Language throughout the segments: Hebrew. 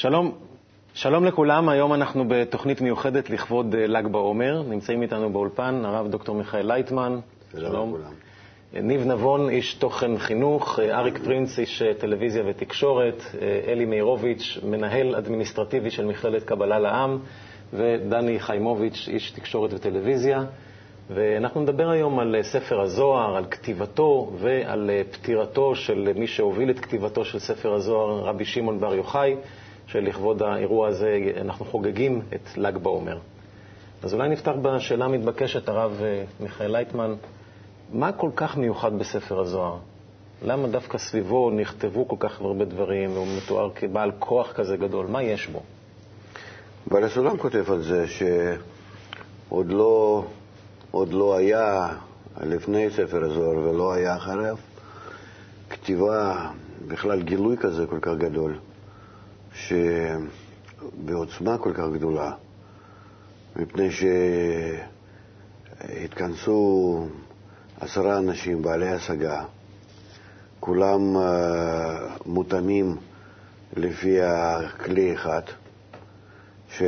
שלום, שלום לכולם, היום אנחנו בתוכנית מיוחדת לכבוד אה, ל"ג בעומר. נמצאים איתנו באולפן הרב דוקטור מיכאל לייטמן. שלום לכולם. ניב נבון, איש תוכן חינוך, אה, אריק פרינץ, איש אה, טלוויזיה ותקשורת, אלי מאירוביץ', מנהל אדמיניסטרטיבי של מכללת קבלה לעם, ודני חיימוביץ', איש תקשורת וטלוויזיה. ואנחנו נדבר היום על ספר הזוהר, על כתיבתו ועל פטירתו של מי שהוביל את כתיבתו של ספר הזוהר, רבי שמעון בר יוחאי. שלכבוד האירוע הזה אנחנו חוגגים את ל"ג בעומר. אז אולי נפתח בשאלה המתבקשת, הרב אה, מיכאל לייטמן, מה כל כך מיוחד בספר הזוהר? למה דווקא סביבו נכתבו כל כך הרבה דברים, והוא מתואר כבעל כוח כזה גדול? מה יש בו? בעל הסולם כותב על זה שעוד לא, לא היה לפני ספר הזוהר ולא היה אחריו כתיבה, בכלל גילוי כזה כל כך גדול. שבעוצמה כל כך גדולה, מפני שהתכנסו עשרה אנשים בעלי השגה, כולם uh, מותאמים לפי הכלי אחד, ש...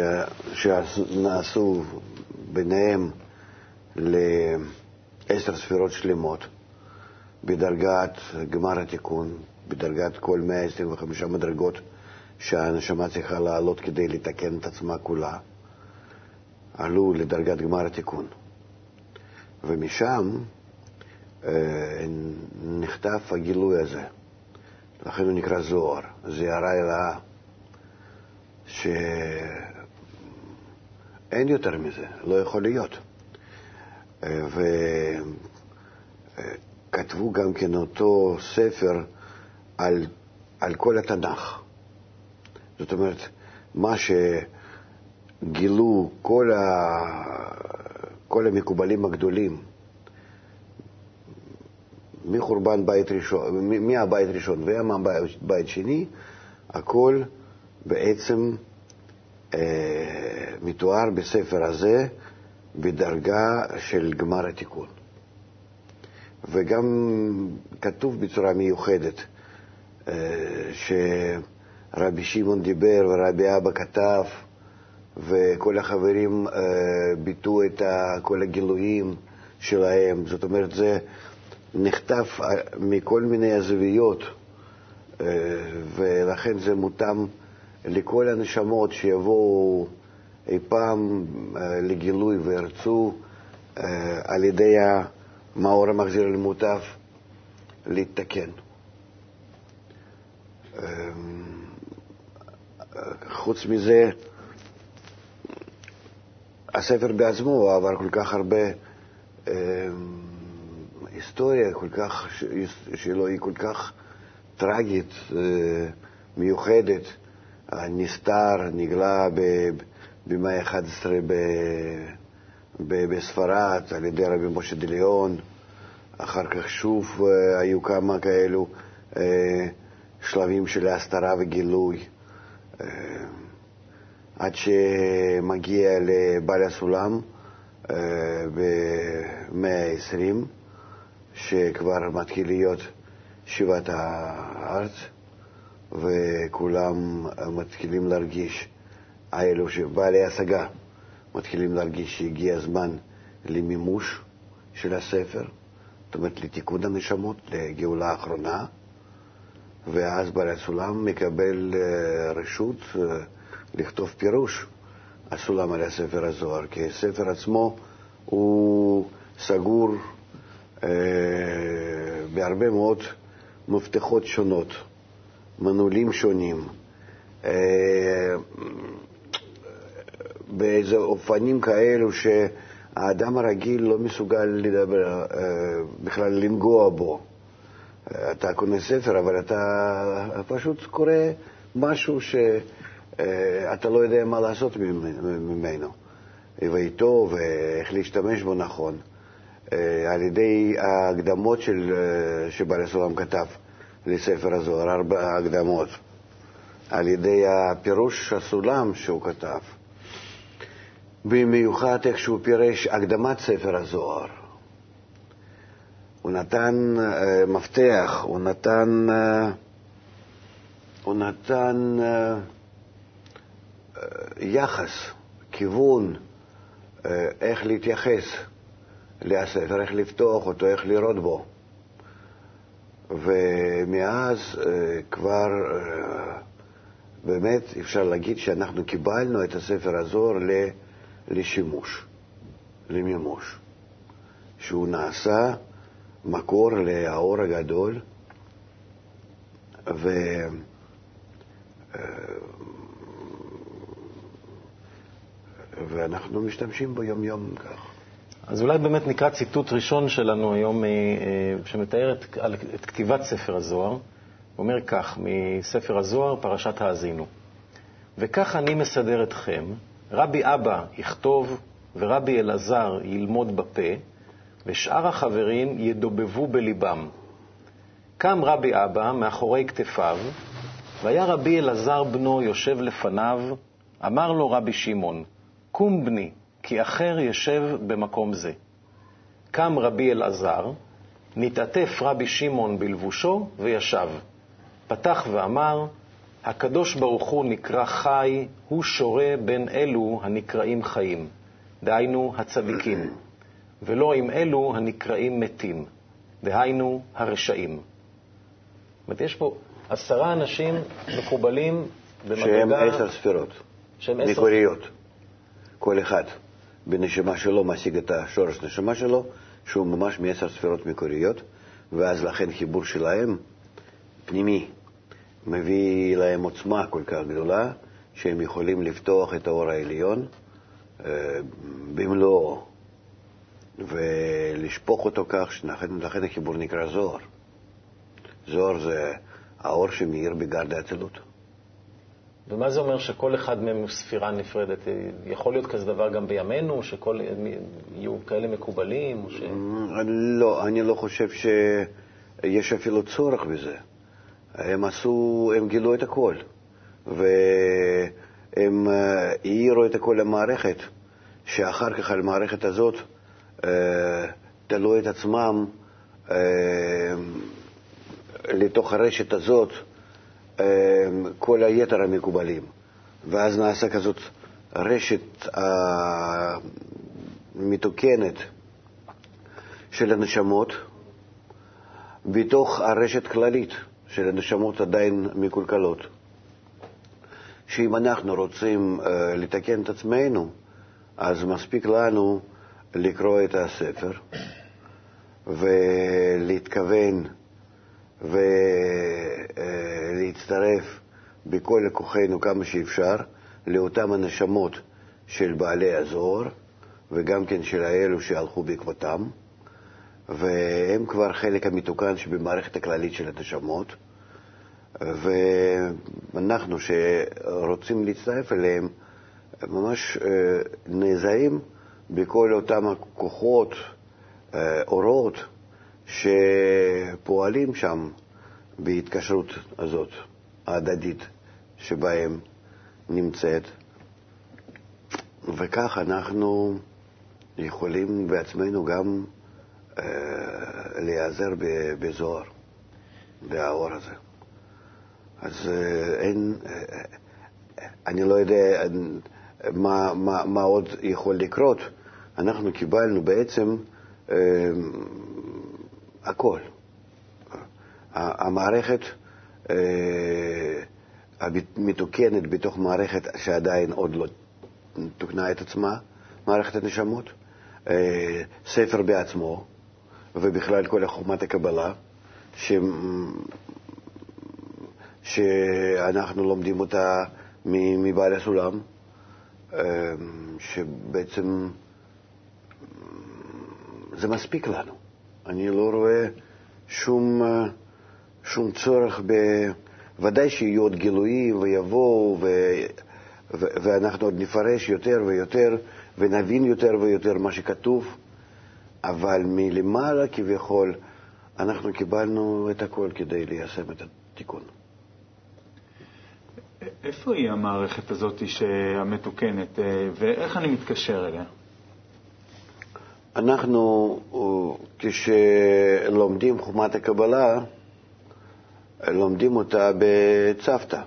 שנעשו ביניהם לעשר ספירות שלמות בדרגת גמר התיקון, בדרגת כל 125 מדרגות שהנשמה צריכה לעלות כדי לתקן את עצמה כולה, עלו לדרגת גמר התיקון. ומשם אה, נכתב הגילוי הזה. לכן הוא נקרא זוהר, זה הערה אלאה, שאין יותר מזה, לא יכול להיות. אה, וכתבו גם כן אותו ספר על, על כל התנ"ך. זאת אומרת, מה שגילו כל, ה... כל המקובלים הגדולים מחורבן בית ראשון, מהבית ראשון ומהבית שני, הכל בעצם אה, מתואר בספר הזה בדרגה של גמר התיקון. וגם כתוב בצורה מיוחדת אה, ש... רבי שמעון דיבר ורבי אבא כתב, וכל החברים אה, ביטאו את כל הגילויים שלהם. זאת אומרת, זה נכתב אה, מכל מיני זוויות, אה, ולכן זה מותאם לכל הנשמות שיבואו אי פעם לגילוי וירצו על ידי המאור המחזיר למוטב להתתקן. חוץ מזה, הספר בעצמו עבר כל כך הרבה אה, היסטוריה, כל כך, שלו היא כל כך טרגית, אה, מיוחדת. נסתר, נגלה במאה ה-11 בספרד על ידי רבי משה דליון, אחר כך שוב אה, היו כמה כאלו אה, שלבים של הסתרה וגילוי. אה, עד שמגיע לבעל הסולם אה, במאה ה-20, שכבר מתחיל להיות שיבת הארץ, וכולם מתחילים להרגיש, האלו שבעלי השגה מתחילים להרגיש שהגיע הזמן למימוש של הספר, זאת אומרת לתיקון הנשמות, לגאולה האחרונה. ואז בעל הסולם מקבל אה, רשות אה, לכתוב פירוש הסולם על הספר הזוהר, כי הספר עצמו הוא סגור אה, בהרבה מאוד מפתחות שונות, מנעולים שונים, באיזה אופנים כאלו שהאדם הרגיל לא מסוגל לדבר, בכלל לנגוע בו. אתה קונה ספר, אבל אתה פשוט קורא משהו שאתה לא יודע מה לעשות ממנו, ואיתו ואיך להשתמש בו נכון, על ידי ההקדמות של, שבעל הסולם כתב לספר הזוהר, ארבע הקדמות, על ידי הפירוש הסולם שהוא כתב, במיוחד איך שהוא פירש הקדמת ספר הזוהר. הוא נתן uh, מפתח, הוא נתן, uh, הוא נתן uh, יחס, כיוון, איך להתייחס לספר, איך לפתוח אותו, איך לראות בו. ומאז כבר באמת אפשר להגיד שאנחנו קיבלנו את הספר הזוהר לשימוש, למימוש, שהוא נעשה מקור לאור הגדול, ו... ואנחנו משתמשים בו יום-יום כך. אז אולי באמת נקרא ציטוט ראשון שלנו היום, אה, אה, שמתאר את, את כתיבת ספר הזוהר. הוא אומר כך, מספר הזוהר, פרשת האזינו. וכך אני מסדר אתכם, רבי אבא יכתוב ורבי אלעזר ילמוד בפה, ושאר החברים ידובבו בליבם. קם רבי אבא מאחורי כתפיו, והיה רבי אלעזר בנו יושב לפניו, אמר לו רבי שמעון, קום בני, כי אחר ישב במקום זה. קם רבי אלעזר, נתעטף רבי שמעון בלבושו וישב. פתח ואמר, הקדוש ברוך הוא נקרא חי, הוא שורה בין אלו הנקראים חיים, דהיינו הצדיקים, ולא עם אלו הנקראים מתים, דהיינו הרשעים. זאת אומרת, יש פה עשרה אנשים מקובלים במדרגה... שהם עשר ספירות, שהם עשר... מקוריות. כל אחד בנשימה שלו משיג את השורש נשימה שלו, שהוא ממש מעשר ספירות מקוריות, ואז לכן חיבור שלהם, פנימי, מביא להם עוצמה כל כך גדולה, שהם יכולים לפתוח את האור העליון אה, במלואו, ולשפוך אותו כך, שלכן החיבור נקרא זוהר. זוהר זה האור שמאיר בגרד האצילות. ומה זה אומר שכל אחד מהם הוא ספירה נפרדת? יכול להיות כזה דבר גם בימינו, שכל יהיו כאלה מקובלים? ש... לא, אני לא חושב שיש אפילו צורך בזה. הם עשו, הם גילו את הכל, והם העירו את הכל למערכת, שאחר כך על המערכת הזאת אה, תלו את עצמם אה, לתוך הרשת הזאת אמ, כל היתר המקובלים. ואז נעשה כזאת רשת אה, מתוקנת של הנשמות בתוך הרשת כללית של הנשמות עדיין מקולקלות. שאם אנחנו רוצים לתקן את עצמנו, אז מספיק לנו לקרוא את הספר ולהתכוון ולהצטרף בכל כוחנו כמה שאפשר לאותם הנשמות של בעלי הזוהר, וגם כן של האלו שהלכו בעקבותם, והם כבר חלק המתוקן שבמערכת הכללית של הנשמות, ואנחנו שרוצים להצטרף אליהם, ממש אה, נעזרים בכל אותם הכוחות, אה, אורות, שפועלים שם בהתקשרות הזאת, ההדדית, שבהם נמצאת, וכך אנחנו יכולים בעצמנו גם אה, להיעזר בזוהר, באור הזה. אז אה, אין, אני לא יודע מה, מה, מה עוד יכול לקרות. אנחנו קיבלנו בעצם אה, הכל. המערכת אה, המתוקנת בתוך מערכת שעדיין עוד לא תוקנה את עצמה, מערכת הנשמות, אה, ספר בעצמו, ובכלל כל חוכמת הקבלה, ש... שאנחנו לומדים אותה מבעל הסולם, אה, שבעצם זה מספיק לנו. אני לא רואה שום, אה, שום צורך ב... ודאי שיהיו עוד גילויים ויבואו, ו... ו... ואנחנו עוד נפרש יותר ויותר ונבין יותר ויותר מה שכתוב, אבל מלמעלה כביכול אנחנו קיבלנו את הכל כדי ליישם את התיקון. איפה היא המערכת הזאת המתוקנת, אה, ואיך אני מתקשר אליה? אנחנו, כשלומדים חומת הקבלה, לומדים אותה בצוותא.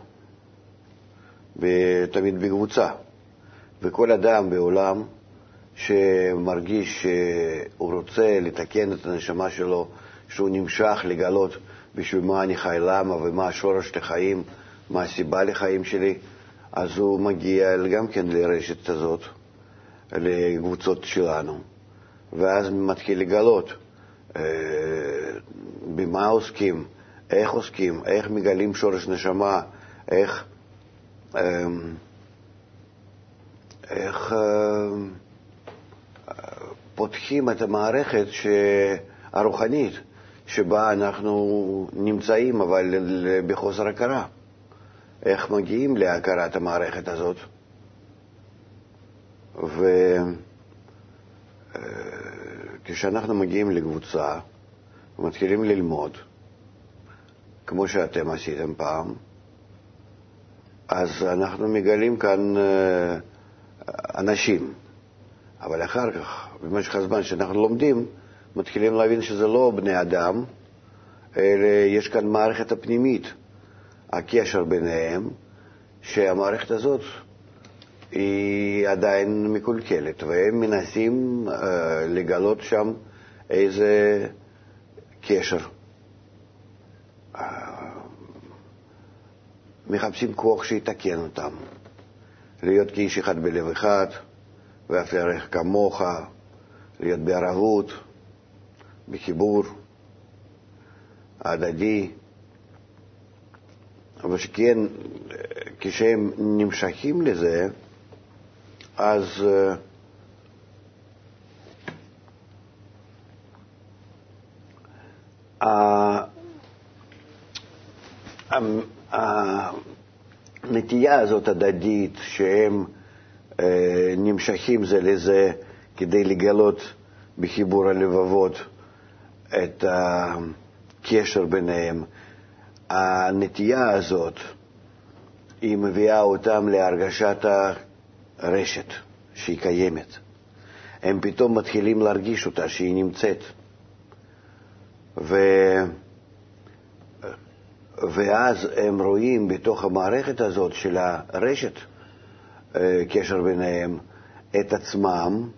תמיד בקבוצה. וכל אדם בעולם שמרגיש שהוא רוצה לתקן את הנשמה שלו, שהוא נמשך לגלות בשביל מה אני חי, למה ומה השורש לחיים, מה הסיבה לחיים שלי, אז הוא מגיע גם כן לרשת הזאת, לקבוצות שלנו, ואז מתחיל לגלות אה, במה עוסקים, איך עוסקים, איך מגלים שורש נשמה, איך, אה, איך אה, פותחים את המערכת הרוחנית שבה אנחנו נמצאים, אבל בחוסר הכרה. איך מגיעים להכרת המערכת הזאת. וכשאנחנו מגיעים לקבוצה ומתחילים ללמוד, כמו שאתם עשיתם פעם, אז אנחנו מגלים כאן אה, אנשים. אבל אחר כך, במשך הזמן שאנחנו לומדים, מתחילים להבין שזה לא בני אדם, אלא יש כאן מערכת הפנימית. הקשר ביניהם, שהמערכת הזאת היא עדיין מקולקלת, והם מנסים uh, לגלות שם איזה קשר. Uh, מחפשים כוח שיתקן אותם, להיות כאיש אחד בלב אחד, ואף ירך כמוך, להיות בערבות, בחיבור הדדי. אבל שכן, כשהם נמשכים לזה, אז הנטייה הזאת הדדית, שהם uh, נמשכים זה לזה כדי לגלות בחיבור הלבבות את הקשר ביניהם, הנטייה הזאת, היא מביאה אותם להרגשת הרשת שהיא קיימת. הם פתאום מתחילים להרגיש אותה, שהיא נמצאת. ו... ואז הם רואים בתוך המערכת הזאת של הרשת, אה, קשר ביניהם, את עצמם,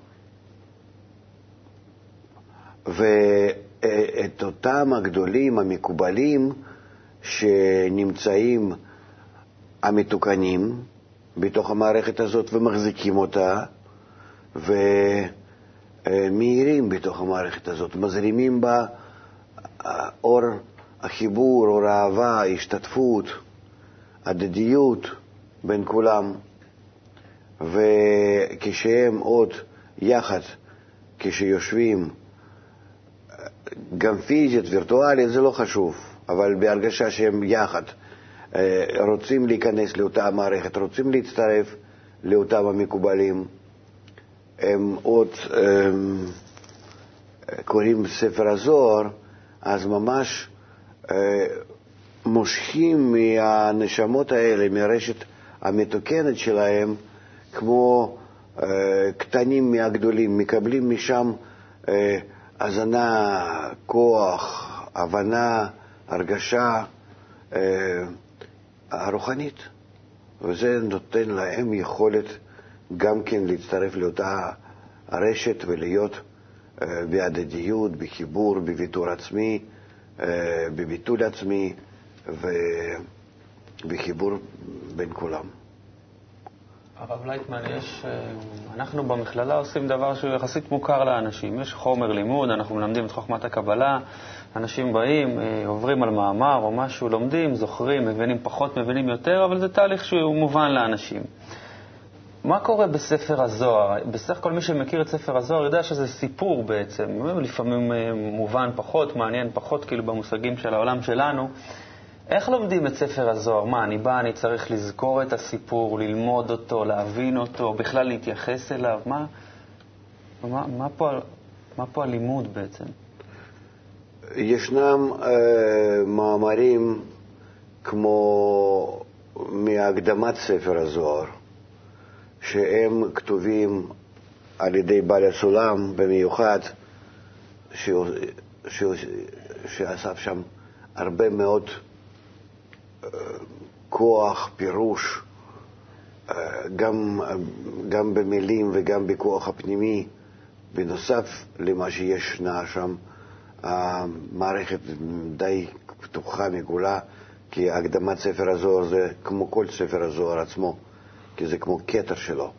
ואת אותם הגדולים המקובלים שנמצאים המתוקנים בתוך המערכת הזאת ומחזיקים אותה ומאירים בתוך המערכת הזאת, מזרימים בה אור החיבור, אור האהבה, השתתפות, הדדיות בין כולם. וכשהם עוד יחד, כשיושבים, גם פיזית, וירטואלית, זה לא חשוב. אבל בהרגשה שהם יחד אה, רוצים להיכנס לאותה מערכת, רוצים להצטרף לאותם המקובלים. הם עוד הם, קוראים ספר הזוהר, אז ממש אה, מושכים מהנשמות האלה, מהרשת המתוקנת שלהם, כמו אה, קטנים מהגדולים, מקבלים משם הזנה, כוח, הבנה, הרגשה אה, הרוחנית, וזה נותן להם יכולת גם כן להצטרף לאותה הרשת ולהיות אה, בהדדיות, בחיבור, בוויתור עצמי, אה, בביטול עצמי ובחיבור בין כולם. הרב לייטמן, יש, אנחנו במכללה עושים דבר שהוא יחסית מוכר לאנשים. יש חומר לימוד, אנחנו מלמדים את חוכמת הקבלה, אנשים באים, אה, עוברים על מאמר או משהו, לומדים, זוכרים, מבינים פחות, מבינים יותר, אבל זה תהליך שהוא מובן לאנשים. מה קורה בספר הזוהר? בסך הכל מי שמכיר את ספר הזוהר יודע שזה סיפור בעצם, לפעמים אה, מובן פחות, מעניין פחות, כאילו במושגים של העולם שלנו. איך לומדים את ספר הזוהר? מה, אני בא, אני צריך לזכור את הסיפור, ללמוד אותו, להבין אותו, בכלל להתייחס אליו? מה, מה, מה, פה, מה פה הלימוד בעצם? ישנם אה, מאמרים כמו מהקדמת ספר הזוהר, שהם כתובים על ידי בעל הסולם במיוחד, שאסף שם הרבה מאוד אה, כוח, פירוש גם, גם במילים וגם בכוח הפנימי, בנוסף למה שישנה שם, המערכת די פתוחה מגולה, כי הקדמת ספר הזוהר זה כמו כל ספר הזוהר עצמו, כי זה כמו כתר שלו.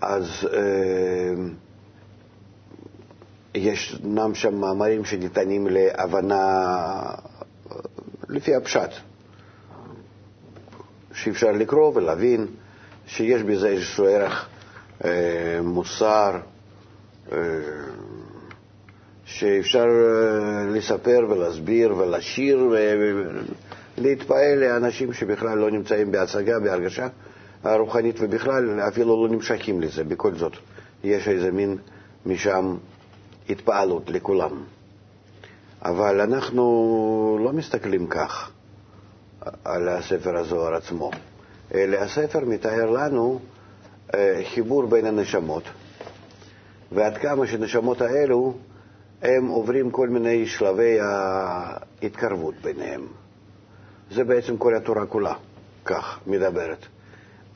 אז אה, ישנם שם מאמרים שניתנים להבנה לפי הפשט, שאפשר לקרוא ולהבין שיש בזה איזשהו ערך אה, מוסר, אה, שאפשר אה, לספר ולהסביר ולשיר ולהתפעל לאנשים שבכלל לא נמצאים בהצגה, בהרגשה הרוחנית, ובכלל אפילו לא נמשכים לזה. בכל זאת, יש איזה מין משם התפעלות לכולם. אבל אנחנו לא מסתכלים כך על הספר הזוהר עצמו, אלא הספר מתאר לנו אה, חיבור בין הנשמות, ועד כמה שנשמות האלו הם עוברים כל מיני שלבי ההתקרבות ביניהם. זה בעצם כל התורה כולה, כך מדברת.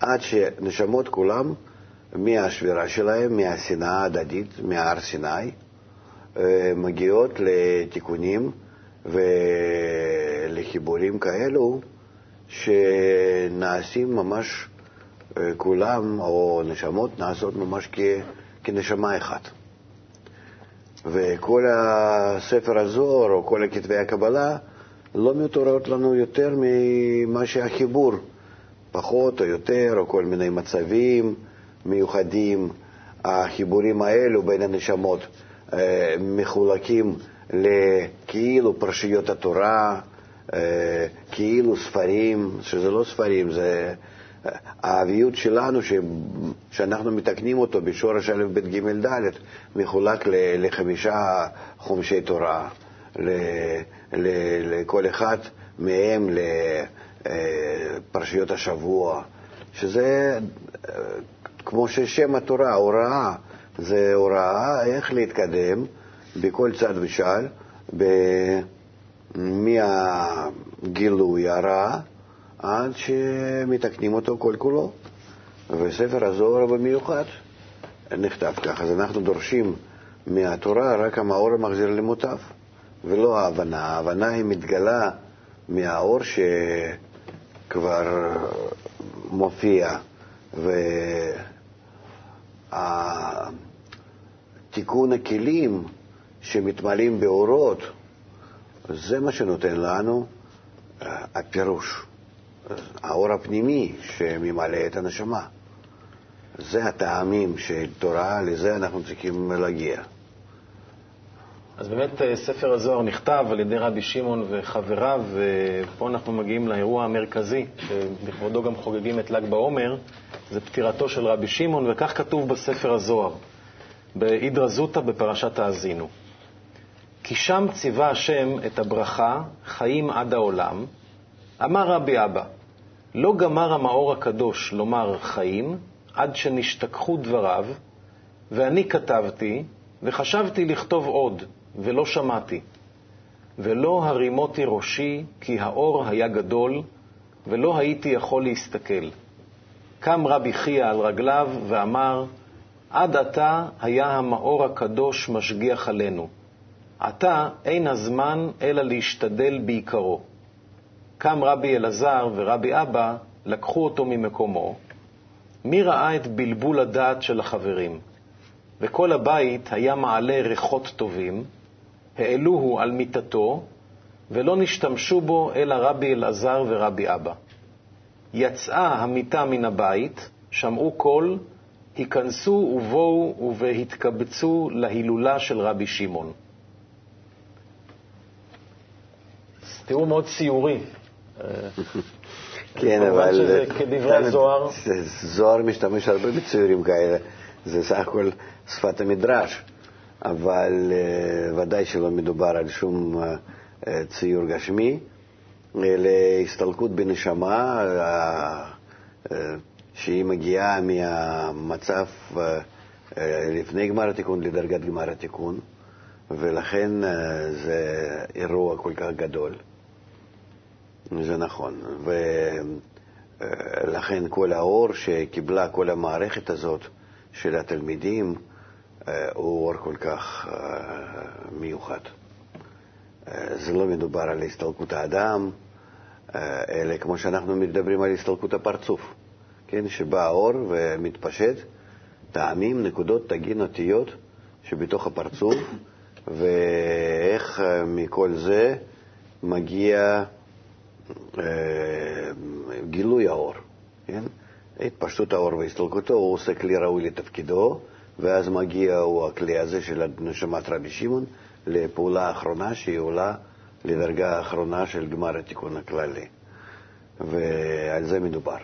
עד שנשמות כולם, מהשבירה שלהם, מהשנאה ההדדית, מהר סיני, אה, מגיעות לתיקונים ולחיבורים כאלו שנעשים ממש אה, כולם, או נשמות נעשות ממש כ, כנשמה אחת. וכל הספר הזוהר, או כל כתבי הקבלה, לא מתעוררות לנו יותר ממה שהחיבור, פחות או יותר, או כל מיני מצבים מיוחדים. החיבורים האלו בין הנשמות אה, מחולקים לכאילו פרשיות התורה, אה, כאילו ספרים, שזה לא ספרים, זה האביות שלנו, ש... שאנחנו מתקנים אותו בשורש א', ב', ג', ד', מחולק ל... לחמישה חומשי תורה, ל... ל... לכל אחד מהם לפרשיות השבוע, שזה כמו ששם התורה, הוראה, זה הוראה איך להתקדם בכל צד ושעל, מהגילוי הרע עד שמתקנים אותו כל כולו. וספר הזוהר במיוחד נכתב כך. אז אנחנו דורשים מהתורה רק המאור המחזיר למוטב, ולא ההבנה. ההבנה היא מתגלה מהאור שכבר מופיע, והתיקון הכלים שמתמלאים באורות, זה מה שנותן לנו הפירוש. האור הפנימי שממלא את הנשמה. זה הטעמים של תורה, לזה אנחנו צריכים להגיע. אז באמת אה, ספר הזוהר נכתב על ידי רבי שמעון וחבריו, ופה אנחנו מגיעים לאירוע המרכזי, שבכבודו גם חוגגים את ל"ג בעומר, זה פטירתו של רבי שמעון, וכך כתוב בספר הזוהר, באידרא זוטא בפרשת האזינו. כי שם ציווה השם את הברכה, חיים עד העולם, אמר רבי אבא, לא גמר המאור הקדוש לומר חיים עד שנשתכחו דבריו, ואני כתבתי, וחשבתי לכתוב עוד, ולא שמעתי. ולא הרימותי ראשי, כי האור היה גדול, ולא הייתי יכול להסתכל. קם רבי חייא על רגליו ואמר, עד עתה היה המאור הקדוש משגיח עלינו. עתה אין הזמן אלא להשתדל בעיקרו. קם רבי אלעזר ורבי אבא, לקחו אותו ממקומו. מי ראה את בלבול הדעת של החברים? וכל הבית היה מעלה ריחות טובים, העלוהו על מיטתו, ולא נשתמשו בו אלא רבי אלעזר ורבי אבא. יצאה המיטה מן הבית, שמעו קול, היכנסו ובואו ובהתקבצו להילולה של רבי שמעון. תראו מאוד ציורי, כן, אבל... שזה כדברי זוהר. זוהר משתמש הרבה בציורים כאלה, זה סך הכל שפת המדרש, אבל אה, ודאי שלא מדובר על שום אה, אה, ציור גשמי, אלא הסתלקות בנשמה שהיא מגיעה מהמצב לפני גמר התיקון לדרגת גמר התיקון, ולכן זה אירוע כל כך גדול. זה נכון. לכן כל האור שקיבלה כל המערכת הזאת של התלמידים הוא אור כל כך מיוחד. זה לא מדובר על הסתלקות האדם, אלא כמו שאנחנו מדברים על הסתלקות הפרצוף, כן? שבא האור ומתפשט, טעמים, נקודות, תגין, אותיות שבתוך הפרצוף, ואיך מכל זה מגיע אה, גילוי האור, כן? התפשטות האור והסתלקותו, הוא עושה כלי ראוי לתפקידו, ואז מגיע הוא הכלי הזה של נשמת רבי שמעון לפעולה האחרונה שהיא עולה לדרגה האחרונה של גמר התיקון הכללי. ועל זה מדובר.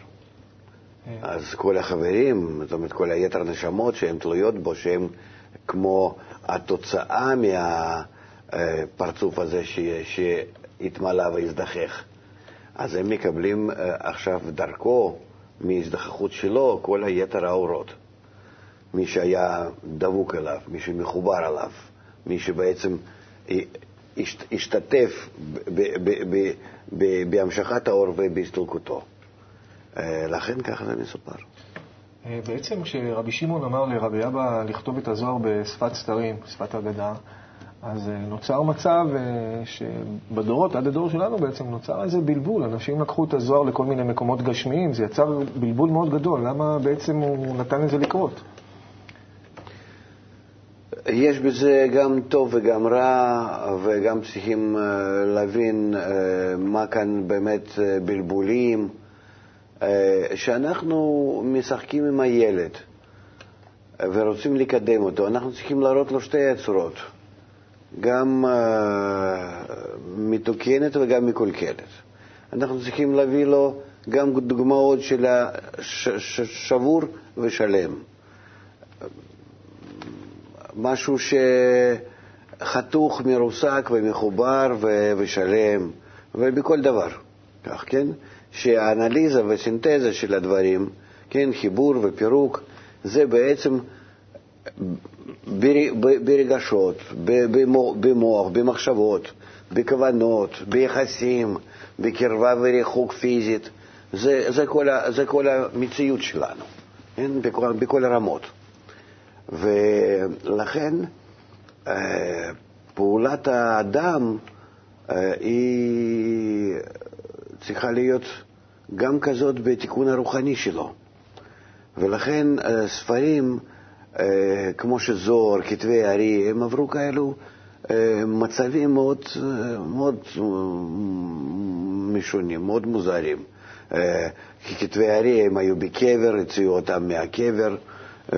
אה. אז כל החברים, זאת אומרת כל היתר הנשמות שהן תלויות בו, שהן כמו התוצאה מהפרצוף הזה שהתמלא והזדחך, אז הם מקבלים אה, עכשיו דרכו, מהזדחכות שלו, כל היתר האורות. מי שהיה דבוק אליו, מי שמחובר אליו, מי שבעצם השתתף בהמשכת האור ובהסתלקותו. אה, לכן ככה זה מסופר. אה, בעצם כשרבי שמעון אמר לרבי אבא לכתוב את הזוהר בשפת סתרים, שפת אגדה, אז אה, נוצר מצב שבדורות, עד הדור שלנו בעצם, נוצר איזה בלבול. אנשים לקחו את הזוהר לכל מיני מקומות גשמיים, זה יצר בלבול מאוד גדול. למה בעצם הוא נתן לזה לקרות? יש בזה גם טוב וגם רע, וגם צריכים אה, להבין אה, מה כאן באמת אה, בלבולים. שאנחנו משחקים עם הילד ורוצים לקדם אותו, אנחנו צריכים להראות לו שתי הצורות, גם מתוקנת וגם מקולקלת. אנחנו צריכים להביא לו גם דוגמאות של שבור ושלם. משהו שחתוך, מרוסק ומחובר ושלם, ובכל דבר, כך, כן? שהאנליזה וסינתזה של הדברים, כן, חיבור ופירוק, זה בעצם ברגשות, במוח, במחשבות, בכוונות, ביחסים, בקרבה וריחוק פיזית. זה, זה, כל, זה כל המציאות שלנו, כן? בכל, בכל הרמות. ולכן אה, פעולת האדם אה, היא צריכה להיות גם כזאת בתיקון הרוחני שלו. ולכן אה, ספרים כמו שזוהר, כתבי הארי, הם עברו כאלו מצבים מאוד, מאוד משונים, מאוד מוזרים. כי כתבי הארי הם היו בקבר, הציעו אותם מהקבר.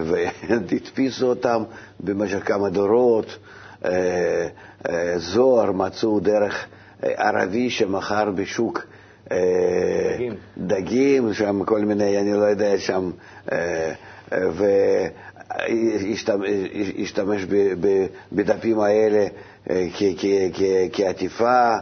והדפיסו אותם במשך כמה דורות. אה, אה, זוהר מצאו דרך אה, ערבי שמכר בשוק דגים. דגים, שם כל מיני, אני לא יודע, שם, והשתמש בדפים האלה כעטיפה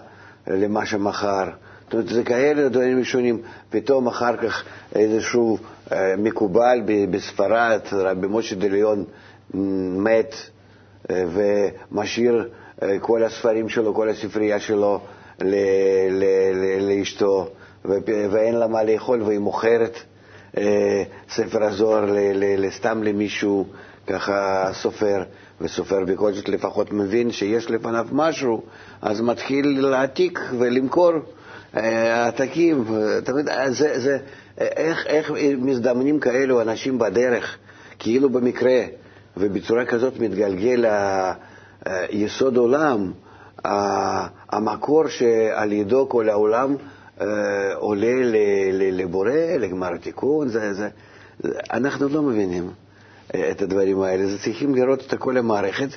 למה שמכר. זאת אומרת, זה כאלה דברים ראשונים. פתאום אחר כך איזשהו אה, מקובל בספרד, רבי משה דליון מת אה, ומשאיר אה, כל הספרים שלו, כל הספרייה שלו לאשתו, ואין לה מה לאכול, והיא מוכרת ספר הזוהר סתם למישהו, ככה סופר, וסופר בכל זאת לפחות מבין שיש לפניו משהו, אז מתחיל להעתיק ולמכור העתקים. תמיד זה, זה, איך, איך מזדמנים כאלו אנשים בדרך, כאילו במקרה, ובצורה כזאת מתגלגל יסוד עולם, המקור שעל ידו כל העולם אה, עולה לבורא, לגמר התיקון, זה, זה, אנחנו לא מבינים אה, את הדברים האלה, זה צריכים לראות את כל המערכת,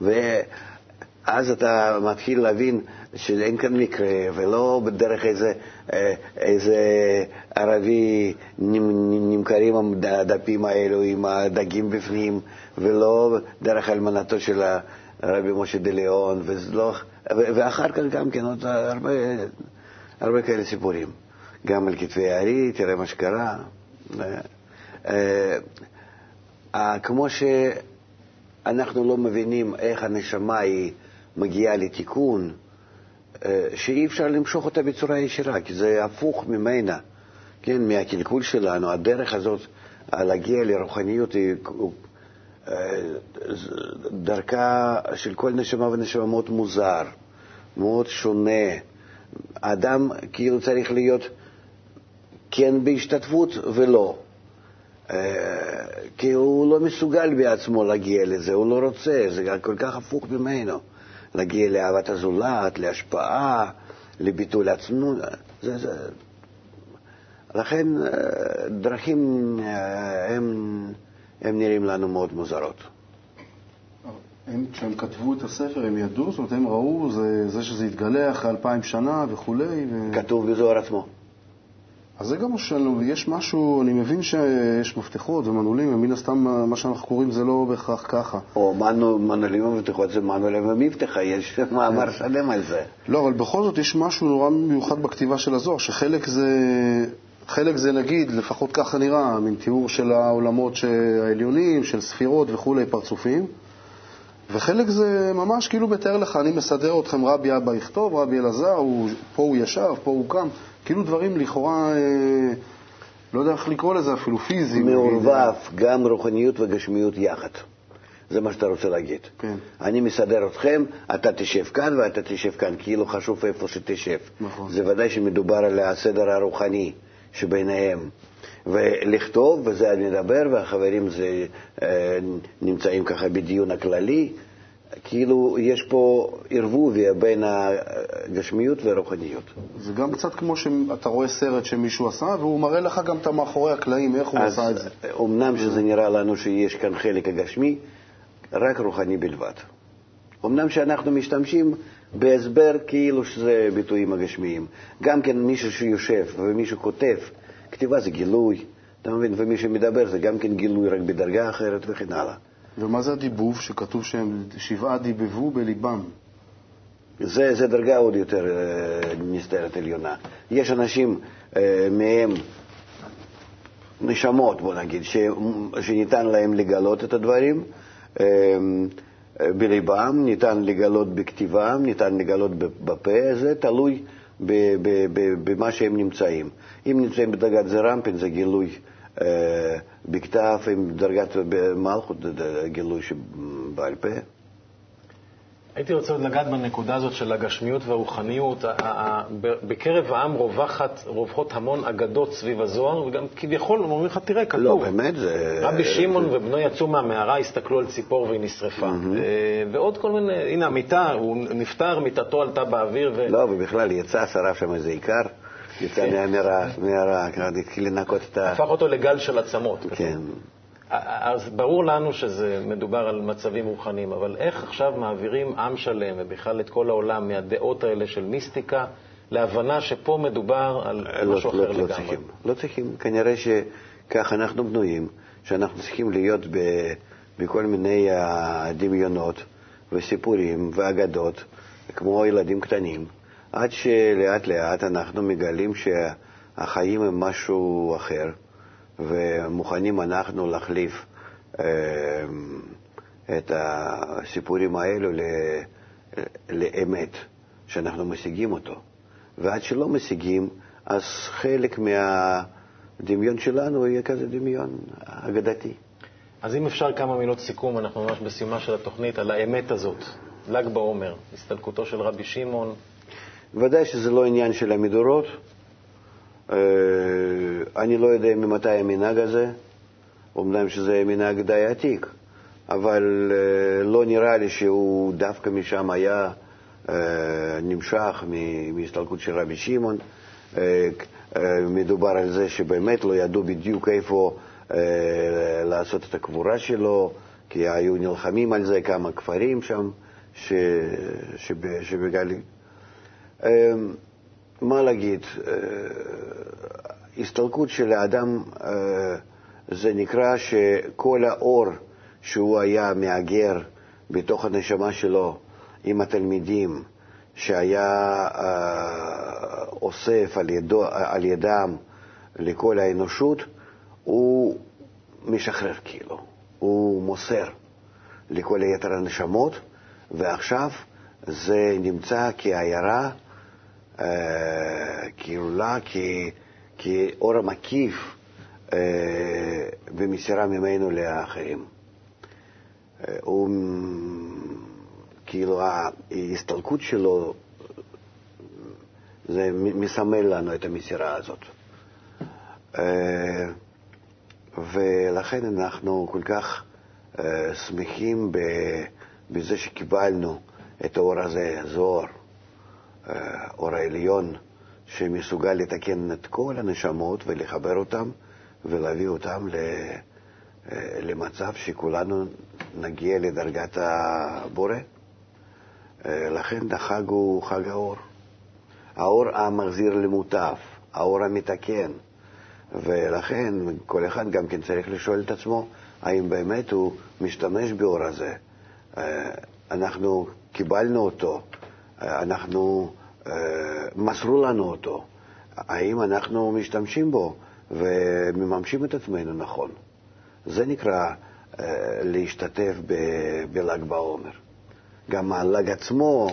ואז אתה מתחיל להבין שאין כאן מקרה, ולא בדרך איזה, אה, איזה ערבי נמכרים הדפים האלו עם הדגים בפנים, ולא דרך אלמנתו של הרבי משה דליאון, ולא, ואחר כך גם כן עוד הרבה, הרבה כאלה סיפורים. גם על כתבי הארי, תראה מה שקרה. אה, אה, כמו שאנחנו לא מבינים איך הנשמה היא מגיעה לתיקון, אה, שאי אפשר למשוך אותה בצורה ישירה, כי זה הפוך ממנה. כן, מהקלקול שלנו, הדרך הזאת להגיע לרוחניות היא אה, דרכה של כל נשמה ונשמה מאוד מוזר, מאוד שונה. האדם כאילו צריך להיות כן בהשתתפות ולא. אה, כי הוא לא מסוגל בעצמו להגיע לזה, הוא לא רוצה, זה כל כך הפוך ממנו. להגיע לאהבת הזולת, להשפעה, לביטול עצמות. זה, זה. לכן אה, דרכים אה, הם, הם נראים לנו מאוד מוזרות. הם, כשהם כתבו את הספר, הם ידעו? זאת אומרת, הם ראו זה, זה שזה יתגלה אחרי אלפיים שנה וכולי? ו... כתוב בזוהר עצמו. אז זה גם מה שלנו, יש משהו, אני מבין שיש מפתחות ומנעולים, ומן הסתם מה שאנחנו קוראים זה לא בהכרח ככה. או מנעולים ומפתחות זה מנעולים ומבטחה, יש מאמר שלם על זה. לא, אבל בכל זאת יש משהו נורא מיוחד בכתיבה של הזוהר, שחלק זה, חלק זה נגיד, לפחות ככה נראה, מין תיאור של העולמות העליונים, של ספירות וכולי, פרצופים. וחלק זה ממש כאילו מתאר לך, אני מסדר אתכם, רבי אבא יכתוב, רבי אלעזר, הוא, פה הוא ישב, פה הוא קם, כאילו דברים לכאורה, אה, לא יודע איך לקרוא לזה אפילו, פיזיים. מעורבב, גם רוחניות וגשמיות יחד. זה מה שאתה רוצה להגיד. כן. אני מסדר אתכם, אתה תשב כאן ואתה תשב כאן, כאילו חשוב איפה שתשב. נכון. זה ודאי שמדובר על הסדר הרוחני שביניהם. ולכתוב, וזה אני מדבר, והחברים זה, אה, נמצאים ככה בדיון הכללי, כאילו יש פה ערבוביה בין הגשמיות והרוחניות. זה גם קצת כמו שאתה רואה סרט שמישהו עשה, והוא מראה לך גם את המאחורי הקלעים, איך הוא עשה את זה. אמנם שזה נראה לנו שיש כאן חלק הגשמי, רק רוחני בלבד. אמנם שאנחנו משתמשים בהסבר כאילו שזה ביטויים הגשמיים. גם כן מישהו שיושב ומישהו כותב, כתיבה זה גילוי, אתה מבין? ומי שמדבר זה גם כן גילוי רק בדרגה אחרת וכן הלאה. ומה זה הדיבוב שכתוב שהם שבעה דיבבו בליבם? זה, זה דרגה עוד יותר אה, נסתרת עליונה. יש אנשים אה, מהם, נשמות, בוא נגיד, ש, שניתן להם לגלות את הדברים אה, בליבם, ניתן לגלות בכתיבם, ניתן לגלות בפה, זה תלוי במה שהם נמצאים. אם נמצאים בדרגת זרמפין זה גילוי אה, בכתב, עם דרגת מלכות, גילוי שבעל פה. הייתי רוצה עוד לגעת בנקודה הזאת של הגשמיות והרוחניות. בקרב העם רווחת, רווחות המון אגדות סביב הזוהר, וגם כביכול אומרים לך, תראה, כתוב. לא, באמת זה... רבי שמעון ובנו יצאו מהמערה, הסתכלו על ציפור והיא נשרפה. Mm-hmm. ועוד כל מיני, הנה המיטה, הוא נפטר, מיטתו עלתה באוויר. ו... לא, ובכלל יצא, שרף שם איזה עיקר. יצא כן. מהמערה, התחיל לנקות את ה... הפך אותו לגל של עצמות. כן. אז ברור לנו שזה מדובר על מצבים רוחניים, אבל איך עכשיו מעבירים עם שלם ובכלל את כל העולם מהדעות האלה של מיסטיקה להבנה שפה מדובר על לא, משהו לא, אחר לא לגמרי? צריכים, לא צריכים. כנראה שכך אנחנו בנויים, שאנחנו צריכים להיות ב, בכל מיני דמיונות וסיפורים ואגדות, כמו ילדים קטנים, עד שלאט לאט אנחנו מגלים שהחיים הם משהו אחר. ומוכנים אנחנו להחליף אה, את הסיפורים האלו לאמת, שאנחנו משיגים אותו. ועד שלא משיגים, אז חלק מהדמיון שלנו יהיה כזה דמיון אגדתי. אז אם אפשר כמה מילות סיכום, אנחנו ממש בסיומה של התוכנית, על האמת הזאת, ל"ג בעומר, הסתלקותו של רבי שמעון. ודאי שזה לא עניין של המדורות, אני לא יודע ממתי המנהג הזה, אומנם שזה מנהג די עתיק, אבל אה, לא נראה לי שהוא דווקא משם היה אה, נמשך מהסתלקות של רבי שמעון. מדובר על זה שבאמת לא ידעו בדיוק איפה לעשות את הקבורה שלו, כי היו נלחמים על זה כמה כפרים שם שבגליל. מה להגיד, אה, הסתלקות של האדם אה, זה נקרא שכל האור שהוא היה מהגר בתוך הנשמה שלו עם התלמידים, שהיה אה, אוסף על, ידו, על ידם לכל האנושות, הוא משחרר כאילו, הוא מוסר לכל היתר הנשמות, ועכשיו זה נמצא כעיירה אה, כעולה, כאור המקיף אה, במסירה ממנו לאחרים. אה, הוא, כאילו ההסתלקות שלו, זה מסמל לנו את המסירה הזאת. ולכן אנחנו כל כך שמחים בזה שקיבלנו את האור הזה, הזוהר, אור העליון, שמסוגל לתקן את כל הנשמות ולחבר אותם ולהביא אותם למצב שכולנו נגיע לדרגת הבורא. לכן החג הוא חג האור. האור המחזיר למוטף, האור המתקן. ולכן כל אחד גם כן צריך לשאול את עצמו האם באמת הוא משתמש באור הזה. אנחנו קיבלנו אותו, אנחנו מסרו לנו אותו, האם אנחנו משתמשים בו ומממשים את עצמנו נכון. זה נקרא uh, להשתתף בל"ג בעומר. גם הל"ג עצמו,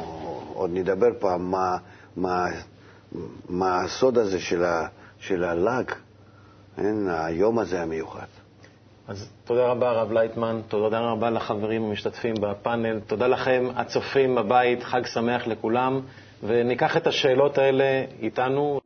עוד נדבר פעם מה, מה, מה הסוד הזה של הל"ג, כן? היום הזה המיוחד. אז תודה רבה, הרב לייטמן, תודה רבה לחברים המשתתפים בפאנל, תודה לכם, הצופים בבית, חג שמח לכולם. וניקח את השאלות האלה איתנו.